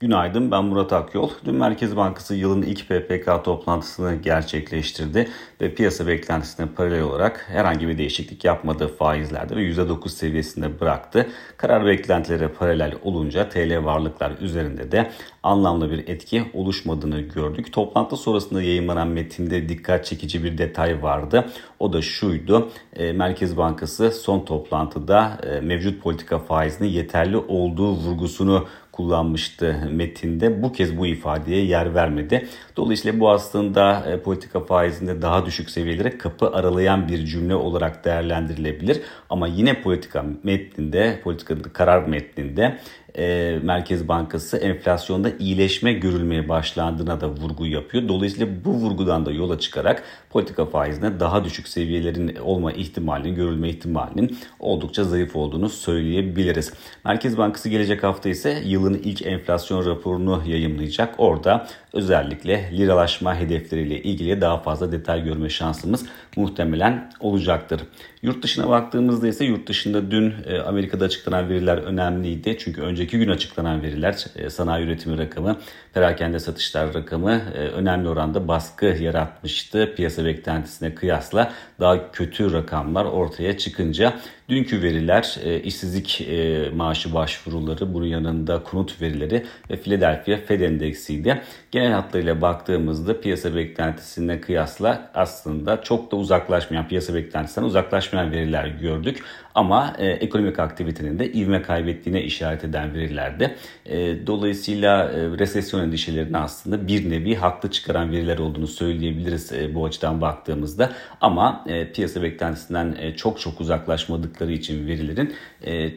Günaydın ben Murat Akyol. Dün Merkez Bankası yılın ilk PPK toplantısını gerçekleştirdi ve piyasa beklentisine paralel olarak herhangi bir değişiklik yapmadığı faizlerde ve %9 seviyesinde bıraktı. Karar beklentileri paralel olunca TL varlıklar üzerinde de anlamlı bir etki oluşmadığını gördük. Toplantı sonrasında yayınlanan metinde dikkat çekici bir detay vardı. O da şuydu. E, Merkez Bankası son toplantıda e, mevcut politika faizinin yeterli olduğu vurgusunu kullanmıştı metinde. Bu kez bu ifadeye yer vermedi. Dolayısıyla bu aslında e, politika faizinde daha düşük seviyelere kapı aralayan bir cümle olarak değerlendirilebilir. Ama yine politika metninde, politika karar metninde e, Merkez Bankası enflasyonda iyileşme görülmeye başlandığına da vurgu yapıyor. Dolayısıyla bu vurgudan da yola çıkarak politika faizine daha düşük seviyelerin olma ihtimalinin, görülme ihtimalinin oldukça zayıf olduğunu söyleyebiliriz. Merkez Bankası gelecek hafta ise yılın ilk enflasyon raporunu yayımlayacak. Orada özellikle liralaşma hedefleriyle ilgili daha fazla detay görme şansımız muhtemelen olacaktır. Yurt dışına baktığımızda ise yurt dışında dün e, Amerika'da açıklanan veriler önemliydi. Çünkü önceki gün açıklanan veriler e, sanayi üretimi rakamı, perakende satışlar rakamı e, önemli oranda baskı yaratmıştı. Piyasa beklentisine kıyasla daha kötü rakamlar ortaya çıkınca Dünkü veriler e, işsizlik maaşı başvuruları, bunun yanında konut verileri ve Philadelphia Fed endeksiydi. Genel hatlarıyla baktığımızda piyasa beklentisine kıyasla aslında çok da uzaklaşmayan, piyasa beklentisinden uzaklaşmayan veriler gördük. Ama ekonomik aktivitenin de ivme kaybettiğine işaret eden verilerde. E, dolayısıyla e, resesyon endişelerini aslında bir nevi haklı çıkaran veriler olduğunu söyleyebiliriz e, bu açıdan baktığımızda. Ama e, piyasa beklentisinden e, çok çok uzaklaşmadıkları için verilerin e,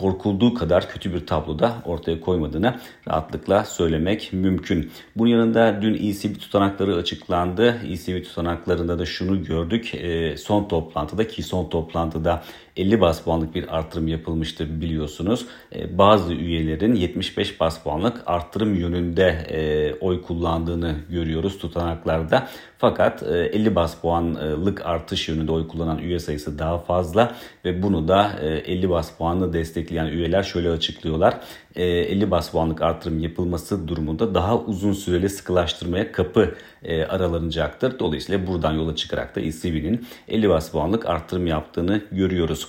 korkulduğu kadar kötü bir tabloda ortaya koymadığını rahatlıkla söylemek mümkün. Bunun yanında dün ECB tutanakları açıklandı. ECB tutanaklarında da şunu gördük. E, son toplantıda ki son toplantıda 50 bas puanlık bir artırım yapılmıştır biliyorsunuz. E, bazı üyelerin 75 bas puanlık artırım yönünde e, oy kullandığını görüyoruz tutanaklarda. Fakat 50 e, bas puanlık artış yönünde oy kullanan üye sayısı daha fazla ve bunu da 50 bas puanlı destekleyen üyeler şöyle açıklıyorlar. 50 bas puanlık artırım yapılması durumunda daha uzun süreli sıkılaştırmaya kapı aralanacaktır. Dolayısıyla buradan yola çıkarak da ECB'nin 50 bas puanlık artırım yaptığını görüyoruz.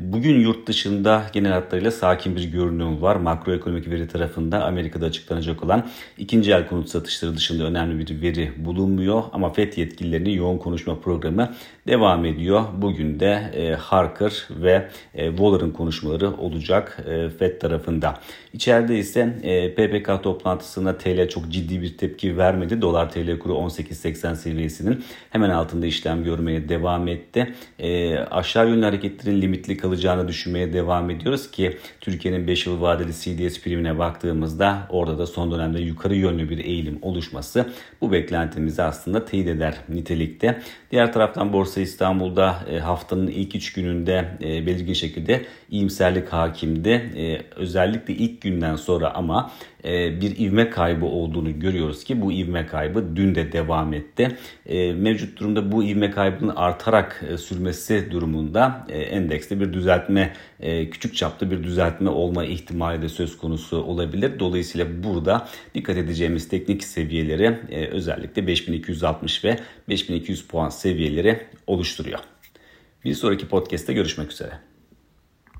bugün yurt dışında genel hatlarıyla sakin bir görünüm var. Makroekonomik veri tarafında Amerika'da açıklanacak olan ikinci el konut satışları dışında önemli bir veri bulunmuyor. Ama FED yetkililerinin yoğun konuşma programı devam ediyor. Bugün de e, Harker ve e, Waller'ın konuşmaları olacak e, FED tarafında. İçeride ise PPK toplantısına TL çok ciddi bir tepki vermedi. Dolar TL kuru 18.80 seviyesinin hemen altında işlem görmeye devam etti. Aşağı yönlü hareketlerin limitli kalacağını düşünmeye devam ediyoruz ki Türkiye'nin 5 yıl vadeli CDS primine baktığımızda orada da son dönemde yukarı yönlü bir eğilim oluşması bu beklentimizi aslında teyit eder nitelikte. Diğer taraftan Borsa İstanbul'da e, haftanın ilk 3 gününde e, belirgin şekilde iyimserlik hakimdi. E, özellikle ilk günden sonra ama bir ivme kaybı olduğunu görüyoruz ki bu ivme kaybı dün de devam etti. Mevcut durumda bu ivme kaybının artarak sürmesi durumunda endekste bir düzeltme, küçük çapta bir düzeltme olma ihtimali de söz konusu olabilir. Dolayısıyla burada dikkat edeceğimiz teknik seviyeleri özellikle 5260 ve 5200 puan seviyeleri oluşturuyor. Bir sonraki podcast'te görüşmek üzere.